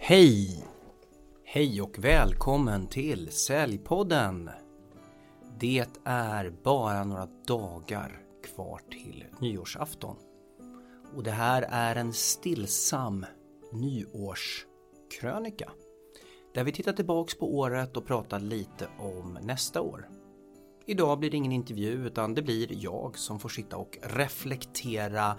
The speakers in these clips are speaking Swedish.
Hej! Hej och välkommen till Säljpodden! Det är bara några dagar kvar till nyårsafton. Och det här är en stillsam nyårskrönika. Där vi tittar tillbaks på året och pratar lite om nästa år. Idag blir det ingen intervju utan det blir jag som får sitta och reflektera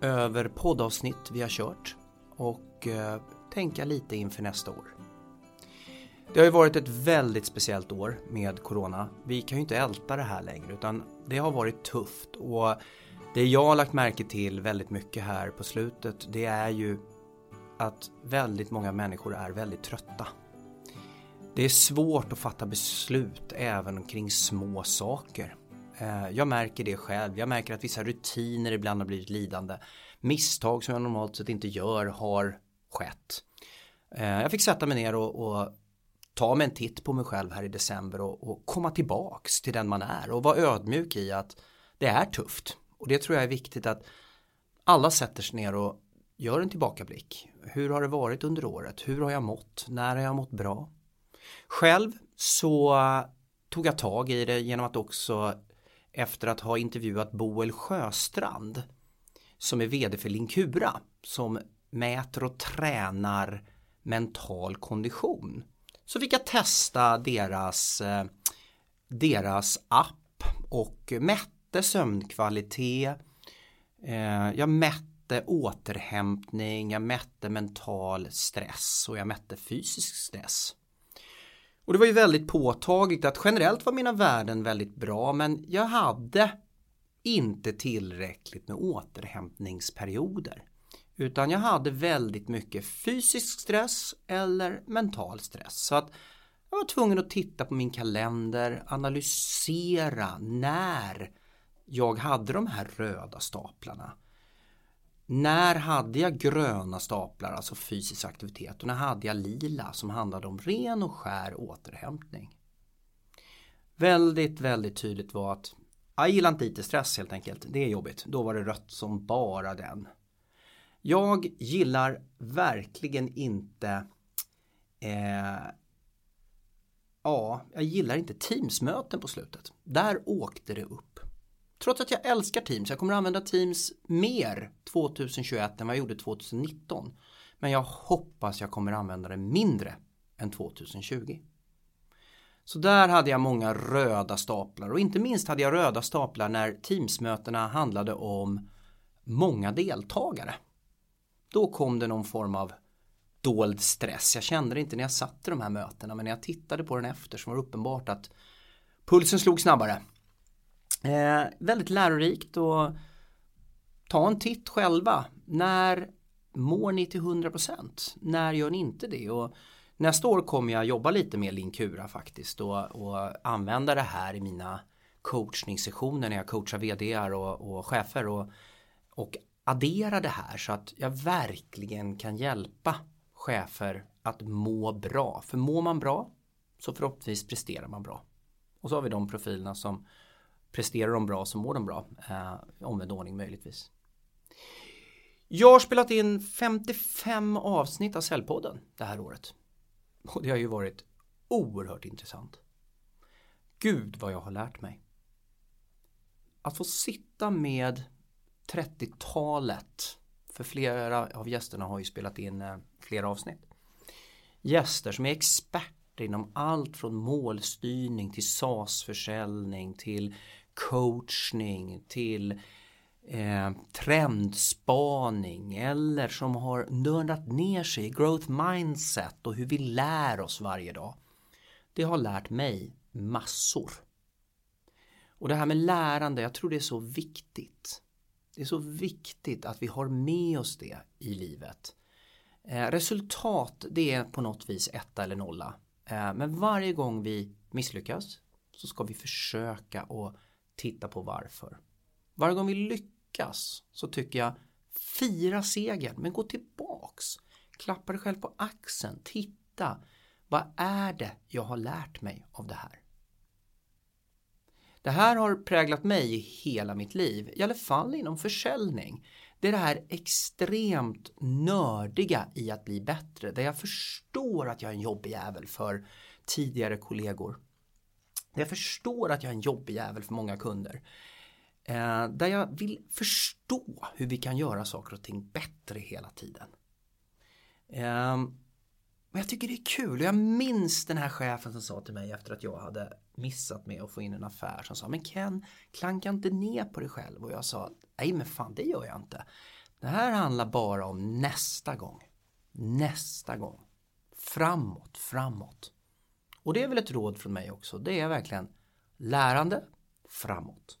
över poddavsnitt vi har kört och eh, tänka lite inför nästa år. Det har ju varit ett väldigt speciellt år med Corona. Vi kan ju inte älta det här längre utan det har varit tufft och det jag har lagt märke till väldigt mycket här på slutet det är ju att väldigt många människor är väldigt trötta. Det är svårt att fatta beslut även kring små saker. Eh, jag märker det själv. Jag märker att vissa rutiner ibland har blivit lidande. Misstag som jag normalt sett inte gör har skett. Eh, jag fick sätta mig ner och, och ta mig en titt på mig själv här i december och, och, komma tillbaks till den man är och vara ödmjuk i att det är tufft. Och det tror jag är viktigt att alla sätter sig ner och gör en tillbakablick. Hur har det varit under året? Hur har jag mått? När har jag mått bra? Själv så tog jag tag i det genom att också efter att ha intervjuat Boel Sjöstrand som är vd för Linkura som mäter och tränar mental kondition. Så fick jag testa deras, eh, deras app och mätte sömnkvalitet. Eh, jag mätte återhämtning, jag mätte mental stress och jag mätte fysisk stress. Och det var ju väldigt påtagligt att generellt var mina värden väldigt bra men jag hade inte tillräckligt med återhämtningsperioder. Utan jag hade väldigt mycket fysisk stress eller mental stress. Så att jag var tvungen att titta på min kalender, analysera när jag hade de här röda staplarna. När hade jag gröna staplar, alltså fysisk aktivitet och när hade jag lila som handlade om ren och skär återhämtning. Väldigt, väldigt tydligt var att jag gillar inte IT-stress helt enkelt. Det är jobbigt. Då var det rött som bara den. Jag gillar verkligen inte eh, Ja, jag gillar inte Teams-möten på slutet. Där åkte det upp. Trots att jag älskar Teams, jag kommer att använda Teams mer 2021 än vad jag gjorde 2019. Men jag hoppas jag kommer att använda det mindre än 2020. Så där hade jag många röda staplar och inte minst hade jag röda staplar när Teams-mötena handlade om många deltagare. Då kom det någon form av dold stress. Jag kände det inte när jag satt i de här mötena men när jag tittade på den efter så var det uppenbart att pulsen slog snabbare. Eh, väldigt lärorikt och ta en titt själva. När mår ni till 100%? När gör ni inte det? Och nästa år kommer jag jobba lite med Linkura faktiskt och, och använda det här i mina coachningssessioner när jag coachar vdar och, och chefer och, och addera det här så att jag verkligen kan hjälpa chefer att må bra. För mår man bra så förhoppningsvis presterar man bra. Och så har vi de profilerna som presterar de bra så mår de bra. Eh, omvänd ordning möjligtvis. Jag har spelat in 55 avsnitt av Säljpodden det här året. Och det har ju varit oerhört intressant. Gud vad jag har lärt mig. Att få sitta med 30-talet. För flera av gästerna har ju spelat in eh, flera avsnitt. Gäster som är experter inom allt från målstyrning till SAS-försäljning till coachning till eh, trendspaning eller som har nördat ner sig i growth mindset och hur vi lär oss varje dag. Det har lärt mig massor. Och det här med lärande, jag tror det är så viktigt. Det är så viktigt att vi har med oss det i livet. Eh, resultat det är på något vis etta eller nolla. Eh, men varje gång vi misslyckas så ska vi försöka att titta på varför. Varje gång vi lyckas så tycker jag fira segern men gå tillbaks. Klappa dig själv på axeln. Titta. Vad är det jag har lärt mig av det här? Det här har präglat mig i hela mitt liv, i alla fall inom försäljning. Det är det här extremt nördiga i att bli bättre. Där jag förstår att jag är en jobbig jävel för tidigare kollegor. Där jag förstår att jag är en jobbig jävel för många kunder. Eh, där jag vill förstå hur vi kan göra saker och ting bättre hela tiden. Eh, men jag tycker det är kul och jag minns den här chefen som sa till mig efter att jag hade missat med att få in en affär som sa men Ken, klanka inte ner på dig själv och jag sa nej men fan det gör jag inte. Det här handlar bara om nästa gång. Nästa gång. Framåt, framåt. Och det är väl ett råd från mig också. Det är verkligen lärande, framåt.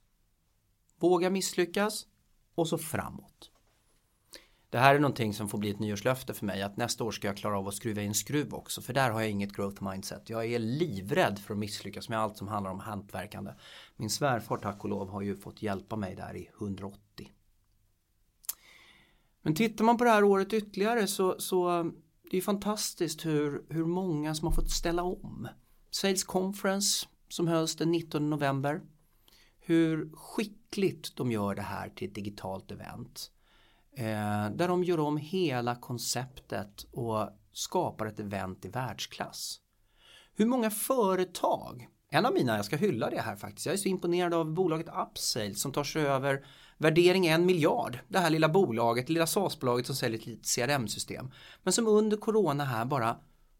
Våga misslyckas och så framåt. Det här är någonting som får bli ett nyårslöfte för mig att nästa år ska jag klara av att skruva in skruv också för där har jag inget growth mindset. Jag är livrädd för att misslyckas med allt som handlar om hantverkande. Min svärfar tack och lov har ju fått hjälpa mig där i 180. Men tittar man på det här året ytterligare så, så det är fantastiskt hur, hur många som har fått ställa om. Sales Conference som hölls den 19 november. Hur skickligt de gör det här till ett digitalt event. Eh, där de gör om hela konceptet och skapar ett event i världsklass. Hur många företag, en av mina, jag ska hylla det här faktiskt, jag är så imponerad av bolaget Upsale som tar sig över värdering en miljard. Det här lilla bolaget, lilla SAS-bolaget som säljer ett litet CRM-system. Men som under corona här bara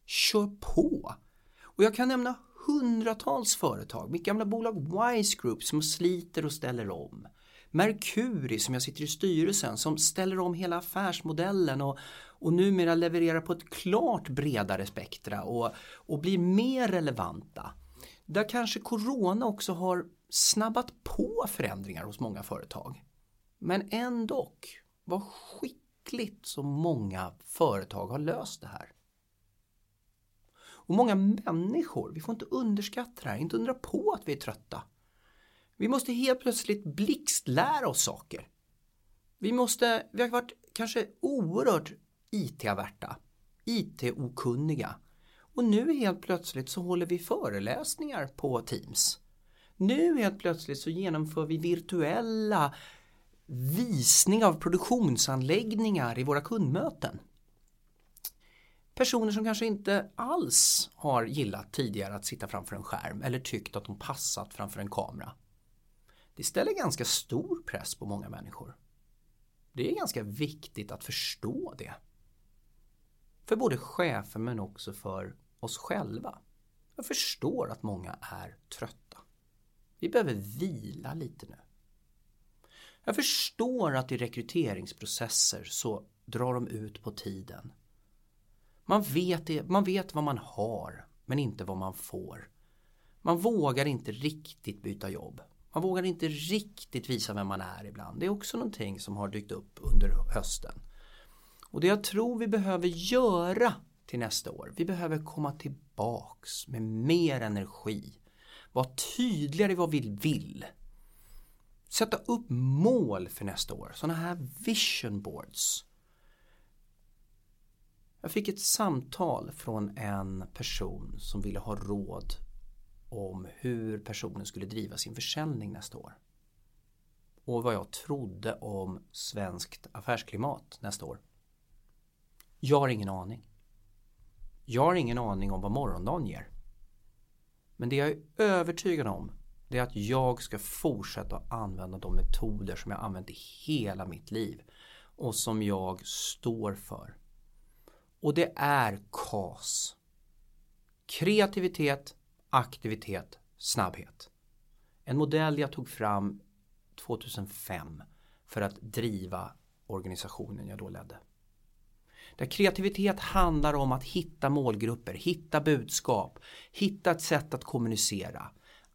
kör på. Och jag kan nämna hundratals företag, mitt gamla bolag Wise Group som sliter och ställer om. Mercury som jag sitter i styrelsen som ställer om hela affärsmodellen och, och numera levererar på ett klart bredare spektra och, och blir mer relevanta. Där kanske Corona också har snabbat på förändringar hos många företag. Men ändå, vad skickligt så många företag har löst det här. Och många människor, vi får inte underskatta det här, inte undra på att vi är trötta. Vi måste helt plötsligt blixtlära oss saker. Vi måste, vi har varit kanske oerhört IT-averta, IT-okunniga. Och nu helt plötsligt så håller vi föreläsningar på Teams. Nu helt plötsligt så genomför vi virtuella visningar av produktionsanläggningar i våra kundmöten. Personer som kanske inte alls har gillat tidigare att sitta framför en skärm eller tyckt att de passat framför en kamera. Det ställer ganska stor press på många människor. Det är ganska viktigt att förstå det. För både chefer men också för oss själva. Jag förstår att många är trötta. Vi behöver vila lite nu. Jag förstår att i rekryteringsprocesser så drar de ut på tiden. Man vet, man vet vad man har men inte vad man får. Man vågar inte riktigt byta jobb. Man vågar inte riktigt visa vem man är ibland. Det är också någonting som har dykt upp under hösten. Och det jag tror vi behöver göra till nästa år, vi behöver komma tillbaks med mer energi. Vara tydligare i vad vi vill. Sätta upp mål för nästa år, sådana här vision boards. Jag fick ett samtal från en person som ville ha råd om hur personen skulle driva sin försäljning nästa år. Och vad jag trodde om svenskt affärsklimat nästa år. Jag har ingen aning. Jag har ingen aning om vad morgondagen ger. Men det jag är övertygad om det är att jag ska fortsätta använda de metoder som jag använt i hela mitt liv och som jag står för. Och det är KAS. Kreativitet, aktivitet, snabbhet. En modell jag tog fram 2005 för att driva organisationen jag då ledde. Där kreativitet handlar om att hitta målgrupper, hitta budskap, hitta ett sätt att kommunicera.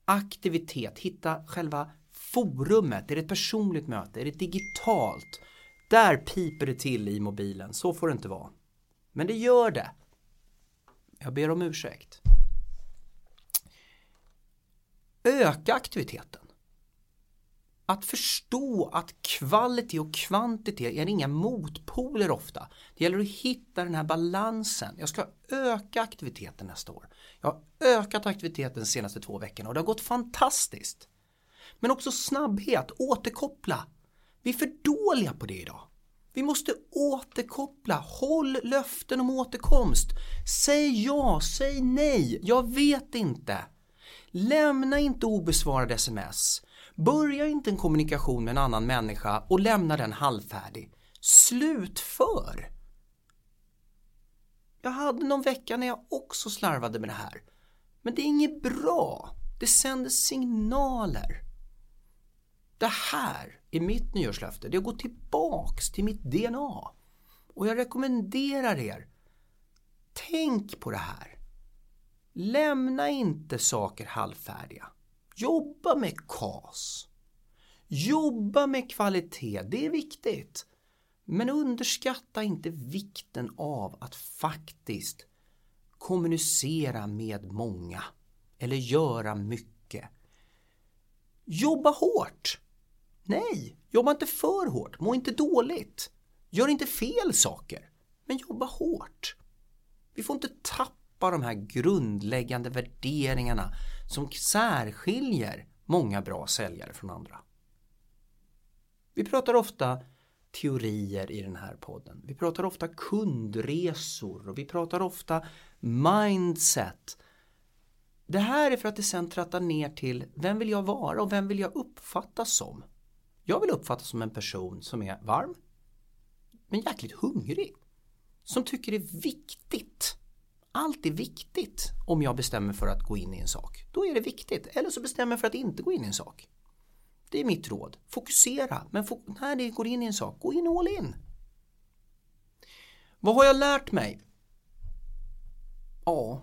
Aktivitet, hitta själva forumet. Är det ett personligt möte? Är det digitalt? Där piper det till i mobilen. Så får det inte vara. Men det gör det. Jag ber om ursäkt. Öka aktiviteten. Att förstå att kvalitet och kvantitet är inga motpoler ofta. Det gäller att hitta den här balansen. Jag ska öka aktiviteten nästa år. Jag har ökat aktiviteten de senaste två veckorna och det har gått fantastiskt. Men också snabbhet, återkoppla. Vi är för dåliga på det idag. Vi måste återkoppla, håll löften om återkomst. Säg ja, säg nej, jag vet inte. Lämna inte obesvarade sms. Börja inte en kommunikation med en annan människa och lämna den halvfärdig. Slutför! Jag hade någon vecka när jag också slarvade med det här. Men det är inget bra. Det sänder signaler. Det här är mitt nyårslöfte. Det är att gå tillbaks till mitt DNA. Och jag rekommenderar er. Tänk på det här. Lämna inte saker halvfärdiga. Jobba med KAS. Jobba med kvalitet, det är viktigt. Men underskatta inte vikten av att faktiskt kommunicera med många eller göra mycket. Jobba hårt! Nej, jobba inte för hårt, må inte dåligt. Gör inte fel saker, men jobba hårt. Vi får inte tappa de här grundläggande värderingarna som särskiljer många bra säljare från andra. Vi pratar ofta teorier i den här podden. Vi pratar ofta kundresor och vi pratar ofta mindset. Det här är för att det sen trattar ner till vem vill jag vara och vem vill jag uppfattas som? Jag vill uppfattas som en person som är varm men jäkligt hungrig. Som tycker det är viktigt. Allt är viktigt om jag bestämmer för att gå in i en sak. Då är det viktigt. Eller så bestämmer jag för att inte gå in i en sak. Det är mitt råd. Fokusera. Men fok- när det går in i en sak, gå in all in. Vad har jag lärt mig? Ja,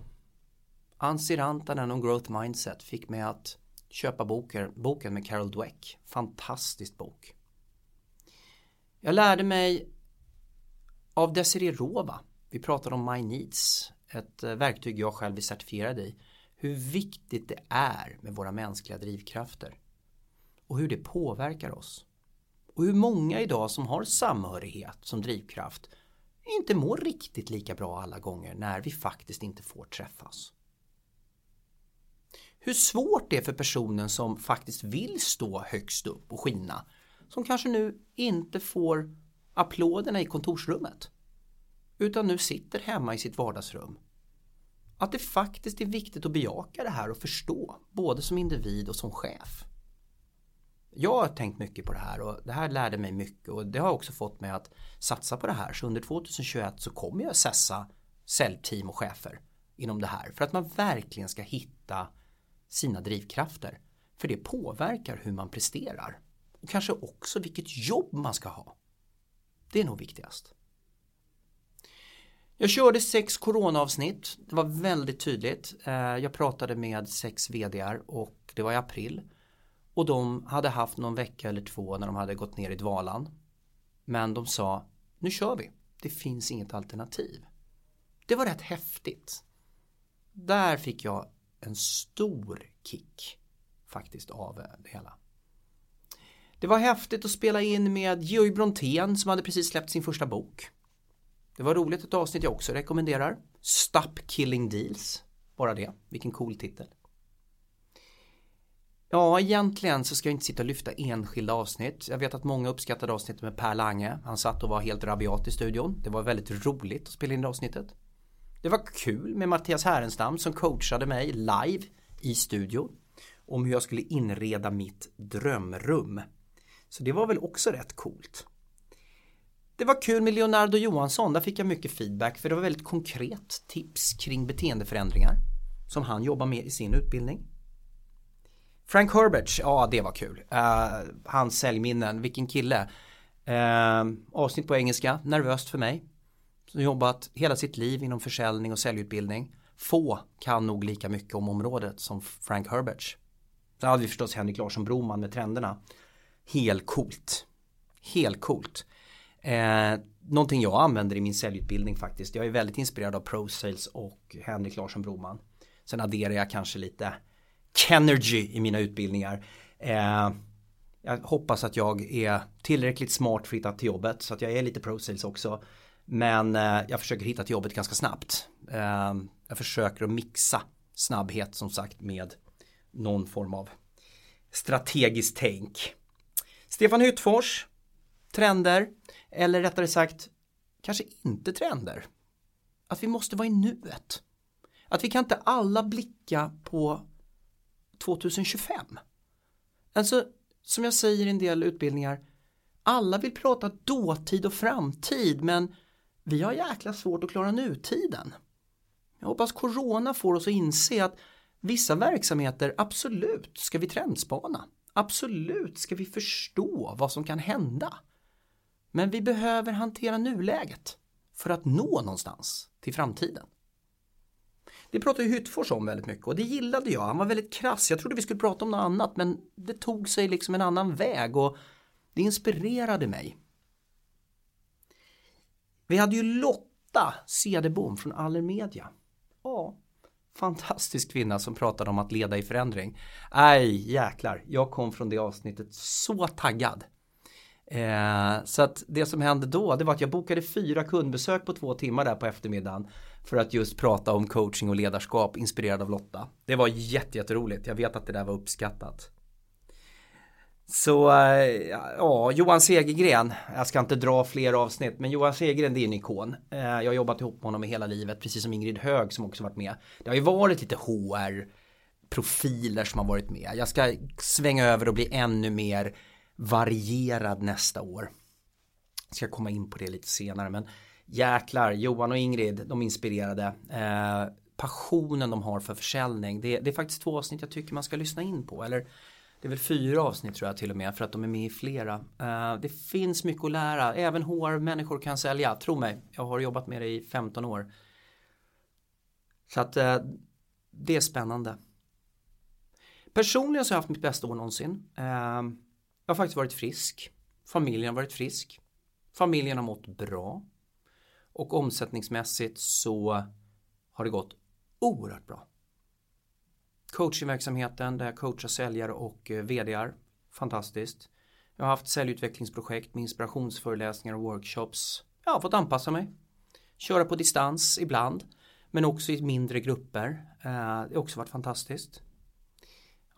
Ansir Rantanen om Growth Mindset fick mig att köpa boken, boken med Carol Dweck. Fantastisk bok. Jag lärde mig av Desiree Rova. Vi pratade om My Needs, ett eh, verktyg jag själv är certifierad i. Hur viktigt det är med våra mänskliga drivkrafter och hur det påverkar oss. Och hur många idag som har samhörighet som drivkraft inte mår riktigt lika bra alla gånger när vi faktiskt inte får träffas. Hur svårt det är för personen som faktiskt vill stå högst upp och skina som kanske nu inte får applåderna i kontorsrummet utan nu sitter hemma i sitt vardagsrum. Att det faktiskt är viktigt att bejaka det här och förstå både som individ och som chef. Jag har tänkt mycket på det här och det här lärde mig mycket och det har också fått mig att satsa på det här. Så under 2021 så kommer jag sessa säljteam och chefer inom det här för att man verkligen ska hitta sina drivkrafter. För det påverkar hur man presterar och kanske också vilket jobb man ska ha. Det är nog viktigast. Jag körde sex coronaavsnitt. Det var väldigt tydligt. Eh, jag pratade med sex vdar och det var i april. Och de hade haft någon vecka eller två när de hade gått ner i dvalan. Men de sa, nu kör vi. Det finns inget alternativ. Det var rätt häftigt. Där fick jag en stor kick faktiskt av eh, det hela. Det var häftigt att spela in med Georg Brontén som hade precis släppt sin första bok. Det var roligt ett avsnitt jag också rekommenderar. Stop Killing Deals. Bara det, vilken cool titel. Ja, egentligen så ska jag inte sitta och lyfta enskilda avsnitt. Jag vet att många uppskattade avsnittet med Per Lange. Han satt och var helt rabiat i studion. Det var väldigt roligt att spela in det avsnittet. Det var kul med Mattias Härenstam som coachade mig live i studion om hur jag skulle inreda mitt drömrum. Så det var väl också rätt coolt. Det var kul med Leonardo Johansson, där fick jag mycket feedback för det var väldigt konkret tips kring beteendeförändringar som han jobbar med i sin utbildning. Frank Herbert, ja det var kul. Uh, hans säljminnen, vilken kille. Uh, avsnitt på engelska, nervöst för mig. Som jobbat hela sitt liv inom försäljning och säljutbildning. Få kan nog lika mycket om området som Frank Herbert. Sen hade vi förstås Henrik Larsson Broman med trenderna. Helt coolt. Helt coolt. Eh, någonting jag använder i min säljutbildning faktiskt. Jag är väldigt inspirerad av ProSales och Henrik Larsson Broman. Sen adderar jag kanske lite Kenergy i mina utbildningar. Eh, jag hoppas att jag är tillräckligt smart för att hitta till jobbet så att jag är lite ProSales också. Men eh, jag försöker hitta till jobbet ganska snabbt. Eh, jag försöker att mixa snabbhet som sagt med någon form av strategiskt tänk. Stefan Hyttfors trender eller rättare sagt kanske inte trender. Att vi måste vara i nuet. Att vi kan inte alla blicka på 2025. Alltså som jag säger i en del utbildningar alla vill prata dåtid och framtid men vi har jäkla svårt att klara nutiden. Jag hoppas corona får oss att inse att vissa verksamheter absolut ska vi trendspana. Absolut ska vi förstå vad som kan hända. Men vi behöver hantera nuläget för att nå någonstans till framtiden. Det pratade ju Hyttfors om väldigt mycket och det gillade jag. Han var väldigt krass. Jag trodde vi skulle prata om något annat men det tog sig liksom en annan väg och det inspirerade mig. Vi hade ju Lotta Cederbom från Allermedia. Ja, fantastisk kvinna som pratade om att leda i förändring. Nej, jäklar, jag kom från det avsnittet så taggad. Eh, så att det som hände då, det var att jag bokade fyra kundbesök på två timmar där på eftermiddagen för att just prata om coaching och ledarskap inspirerad av Lotta. Det var jätteroligt, jag vet att det där var uppskattat. Så eh, ja, Johan Segergren, jag ska inte dra fler avsnitt, men Johan Segergren det är en ikon. Eh, jag har jobbat ihop med honom i hela livet, precis som Ingrid Hög som också varit med. Det har ju varit lite HR profiler som har varit med. Jag ska svänga över och bli ännu mer varierad nästa år. Jag ska komma in på det lite senare, men jäklar, Johan och Ingrid, de inspirerade. Eh, passionen de har för försäljning, det, det är faktiskt två avsnitt jag tycker man ska lyssna in på. Eller det är väl fyra avsnitt tror jag till och med för att de är med i flera. Uh, det finns mycket att lära. Även HR-människor kan sälja. Tro mig, jag har jobbat med det i 15 år. Så att uh, det är spännande. Personligen så har jag haft mitt bästa år någonsin. Uh, jag har faktiskt varit frisk. Familjen har varit frisk. Familjen har mått bra. Och omsättningsmässigt så har det gått oerhört bra coachingverksamheten där jag coachar säljare och eh, vdar, VDR. Fantastiskt. Jag har haft säljutvecklingsprojekt med inspirationsföreläsningar och workshops. Jag har fått anpassa mig. Köra på distans ibland. Men också i mindre grupper. Eh, det har också varit fantastiskt.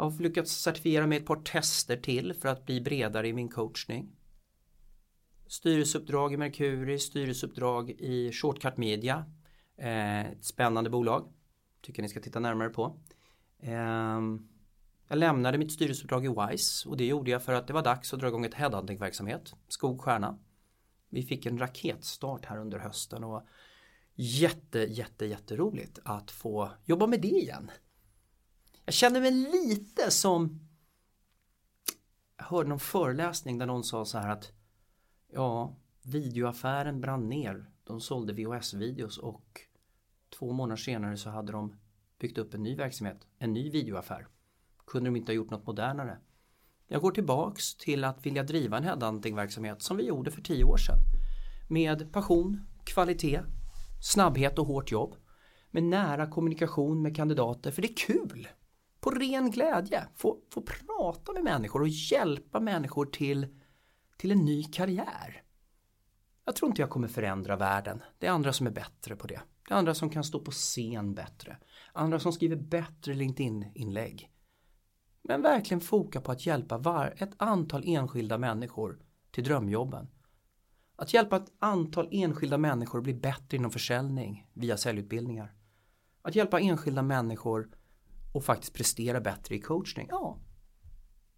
Jag har lyckats certifiera mig ett par tester till för att bli bredare i min coachning. Styrelseuppdrag i Mercury, styrelseuppdrag i Shortcut Media. Eh, ett spännande bolag. Tycker ni ska titta närmare på. Ehm, jag lämnade mitt styrelseuppdrag i WISE och det gjorde jag för att det var dags att dra igång ett headhunting-verksamhet, Skogstjärna. Vi fick en raketstart här under hösten och jätte, jätte, jätteroligt att få jobba med det igen. Jag känner mig lite som jag hörde någon föreläsning där någon sa så här att ja, videoaffären brann ner. De sålde VHS-videos och två månader senare så hade de byggt upp en ny verksamhet, en ny videoaffär. Kunde de inte ha gjort något modernare? Jag går tillbaks till att vilja driva en headhunting-verksamhet som vi gjorde för tio år sedan. Med passion, kvalitet, snabbhet och hårt jobb. Med nära kommunikation med kandidater, för det är kul. På ren glädje. Få, få prata med människor och hjälpa människor till, till en ny karriär. Jag tror inte jag kommer förändra världen. Det är andra som är bättre på det. Det är andra som kan stå på scen bättre. Andra som skriver bättre LinkedIn-inlägg. Men verkligen foka på att hjälpa var ett antal enskilda människor till drömjobben. Att hjälpa ett antal enskilda människor att bli bättre inom försäljning via säljutbildningar. Att hjälpa enskilda människor att faktiskt prestera bättre i coachning. Ja,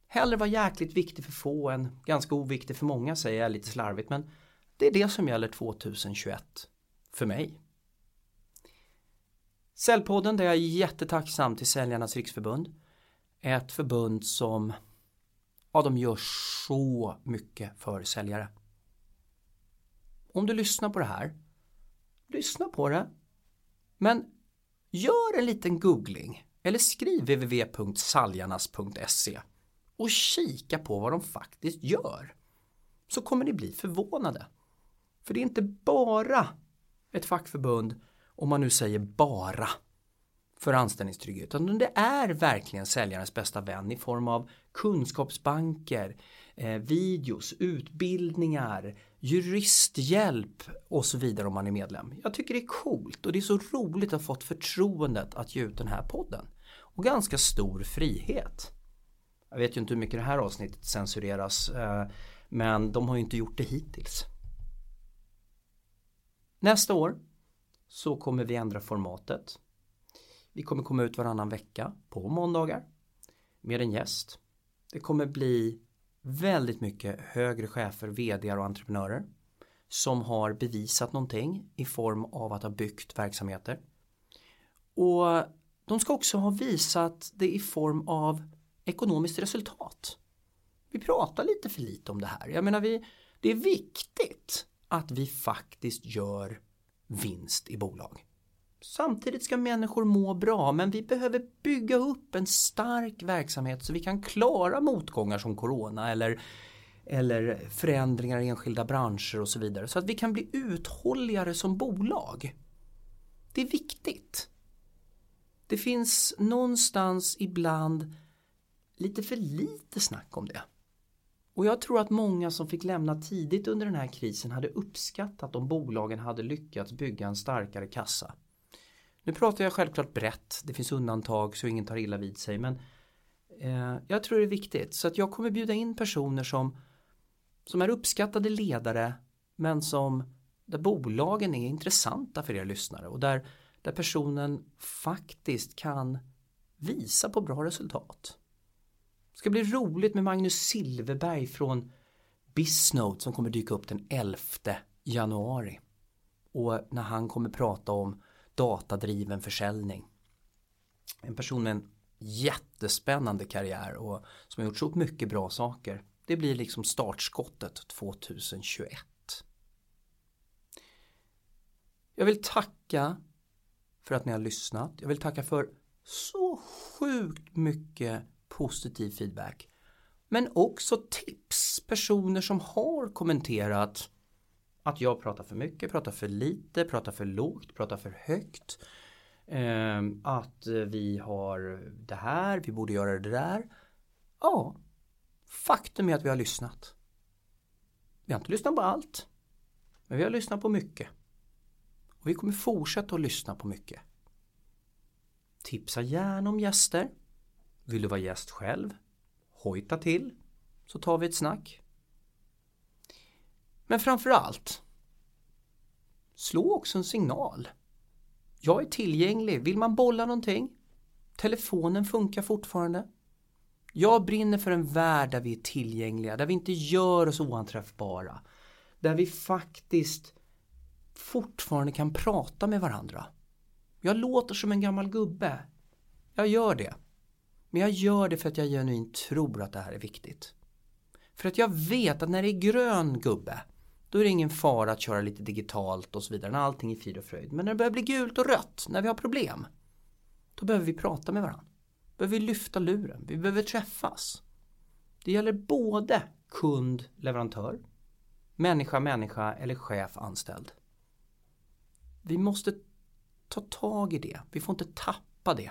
hellre vara jäkligt viktig för få än ganska oviktig för många säger jag lite slarvigt men det är det som gäller 2021 för mig. Säljpodden där jag är jättetacksam till Säljarnas Riksförbund. Ett förbund som ja, de gör så mycket för säljare. Om du lyssnar på det här, lyssna på det. Men gör en liten googling eller skriv www.saljarnas.se och kika på vad de faktiskt gör. Så kommer ni bli förvånade. För det är inte bara ett fackförbund om man nu säger bara för anställningstrygghet utan det är verkligen säljarens bästa vän i form av kunskapsbanker, eh, videos, utbildningar, juristhjälp och så vidare om man är medlem. Jag tycker det är coolt och det är så roligt att ha fått förtroendet att ge ut den här podden och ganska stor frihet. Jag vet ju inte hur mycket det här avsnittet censureras eh, Men de har ju inte gjort det hittills. Nästa år så kommer vi ändra formatet. Vi kommer komma ut varannan vecka på måndagar med en gäst. Det kommer bli väldigt mycket högre chefer, vd och entreprenörer som har bevisat någonting i form av att ha byggt verksamheter. Och de ska också ha visat det i form av ekonomiskt resultat. Vi pratar lite för lite om det här. Jag menar, vi, det är viktigt att vi faktiskt gör vinst i bolag. Samtidigt ska människor må bra men vi behöver bygga upp en stark verksamhet så vi kan klara motgångar som corona eller, eller förändringar i enskilda branscher och så vidare så att vi kan bli uthålligare som bolag. Det är viktigt. Det finns någonstans ibland lite för lite snack om det. Och jag tror att många som fick lämna tidigt under den här krisen hade uppskattat om bolagen hade lyckats bygga en starkare kassa. Nu pratar jag självklart brett, det finns undantag så ingen tar illa vid sig men eh, jag tror det är viktigt så att jag kommer bjuda in personer som, som är uppskattade ledare men som där bolagen är intressanta för er lyssnare och där, där personen faktiskt kan visa på bra resultat. Det ska bli roligt med Magnus Silverberg från Bisnote som kommer dyka upp den 11 januari. Och när han kommer prata om datadriven försäljning. En person med en jättespännande karriär och som har gjort så mycket bra saker. Det blir liksom startskottet 2021. Jag vill tacka för att ni har lyssnat. Jag vill tacka för så sjukt mycket positiv feedback. Men också tips, personer som har kommenterat att jag pratar för mycket, pratar för lite, pratar för lågt, pratar för högt. Ehm, att vi har det här, vi borde göra det där. Ja, faktum är att vi har lyssnat. Vi har inte lyssnat på allt, men vi har lyssnat på mycket. Och vi kommer fortsätta att lyssna på mycket. Tipsa gärna om gäster. Vill du vara gäst själv? Hojta till så tar vi ett snack. Men framför allt slå också en signal. Jag är tillgänglig. Vill man bolla någonting? Telefonen funkar fortfarande. Jag brinner för en värld där vi är tillgängliga, där vi inte gör oss oanträffbara. Där vi faktiskt fortfarande kan prata med varandra. Jag låter som en gammal gubbe. Jag gör det. Men jag gör det för att jag genuint tror att det här är viktigt. För att jag vet att när det är grön gubbe då är det ingen fara att köra lite digitalt och så vidare när allting är frid och fröjd. Men när det börjar bli gult och rött, när vi har problem, då behöver vi prata med varandra. behöver vi lyfta luren, vi behöver träffas. Det gäller både kund, leverantör, människa, människa eller chef, anställd. Vi måste ta tag i det, vi får inte tappa det.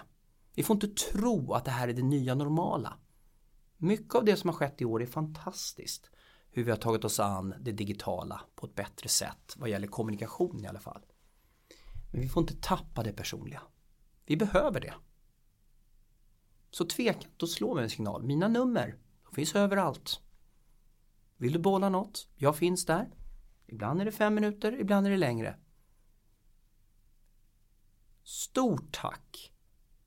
Vi får inte tro att det här är det nya normala. Mycket av det som har skett i år är fantastiskt hur vi har tagit oss an det digitala på ett bättre sätt vad gäller kommunikation i alla fall. Men vi får inte tappa det personliga. Vi behöver det. Så tveka inte att slå mig en signal. Mina nummer, de finns överallt. Vill du bolla något? Jag finns där. Ibland är det fem minuter, ibland är det längre. Stort tack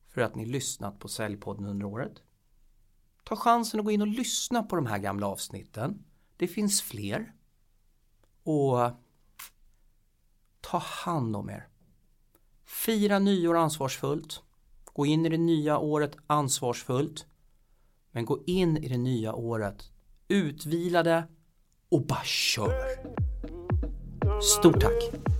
för att ni lyssnat på Säljpodden under året. Ta chansen att gå in och lyssna på de här gamla avsnitten det finns fler. Och ta hand om er. Fira nyår ansvarsfullt. Gå in i det nya året ansvarsfullt. Men gå in i det nya året utvilade och bara kör. Stort tack!